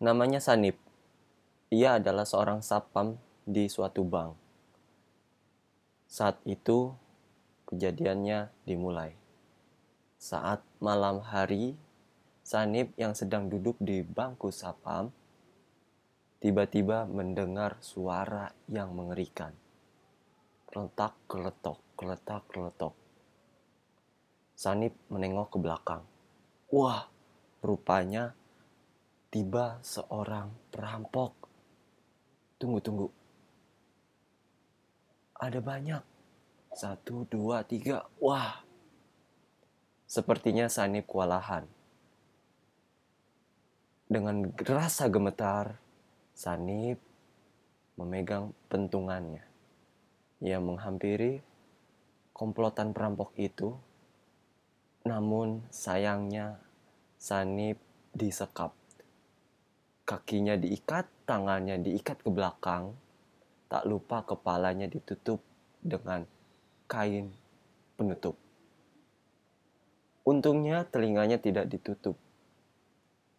Namanya Sanip. Ia adalah seorang sapam di suatu bank. Saat itu kejadiannya dimulai. Saat malam hari, Sanip yang sedang duduk di bangku sapam tiba-tiba mendengar suara yang mengerikan. Keletak, keletok, keletak, keletok. Sanip menengok ke belakang. Wah, rupanya tiba seorang perampok. Tunggu, tunggu. Ada banyak. Satu, dua, tiga. Wah. Sepertinya Sanip kewalahan. Dengan rasa gemetar, Sanip memegang pentungannya. Ia menghampiri komplotan perampok itu. Namun sayangnya Sanip disekap kakinya diikat, tangannya diikat ke belakang, tak lupa kepalanya ditutup dengan kain penutup. Untungnya telinganya tidak ditutup.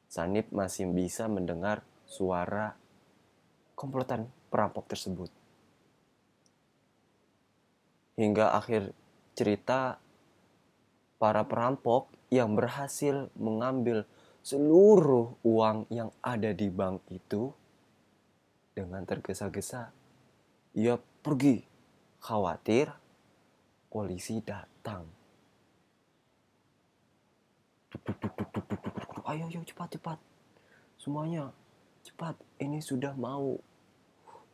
Sanip masih bisa mendengar suara komplotan perampok tersebut. Hingga akhir cerita, para perampok yang berhasil mengambil seluruh uang yang ada di bank itu dengan tergesa-gesa ia pergi. Khawatir polisi datang. Ayo ayo cepat cepat. Semuanya cepat. Ini sudah mau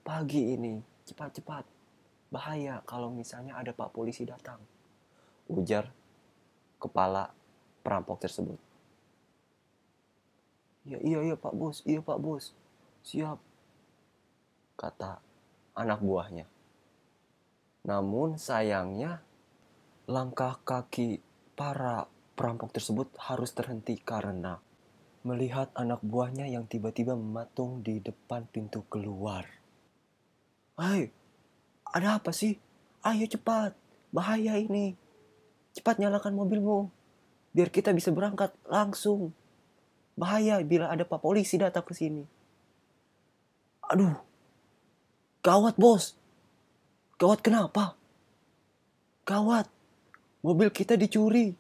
pagi ini. Cepat cepat. Bahaya kalau misalnya ada pak polisi datang. Ujar kepala perampok tersebut Ya, iya, iya Pak Bos, iya Pak Bos. Siap. Kata anak buahnya. Namun sayangnya langkah kaki para perampok tersebut harus terhenti karena melihat anak buahnya yang tiba-tiba mematung di depan pintu keluar. Hai, ada apa sih? Ayo cepat, bahaya ini. Cepat nyalakan mobilmu, biar kita bisa berangkat langsung. Bahaya bila ada pak polisi datang ke sini. Aduh, gawat bos. Gawat kenapa? Gawat, mobil kita dicuri.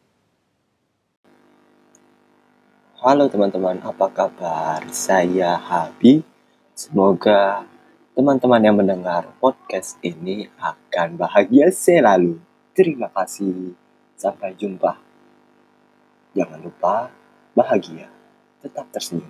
Halo teman-teman, apa kabar? Saya Habi. Semoga teman-teman yang mendengar podcast ini akan bahagia selalu. Terima kasih. Sampai jumpa. Jangan lupa bahagia да там даже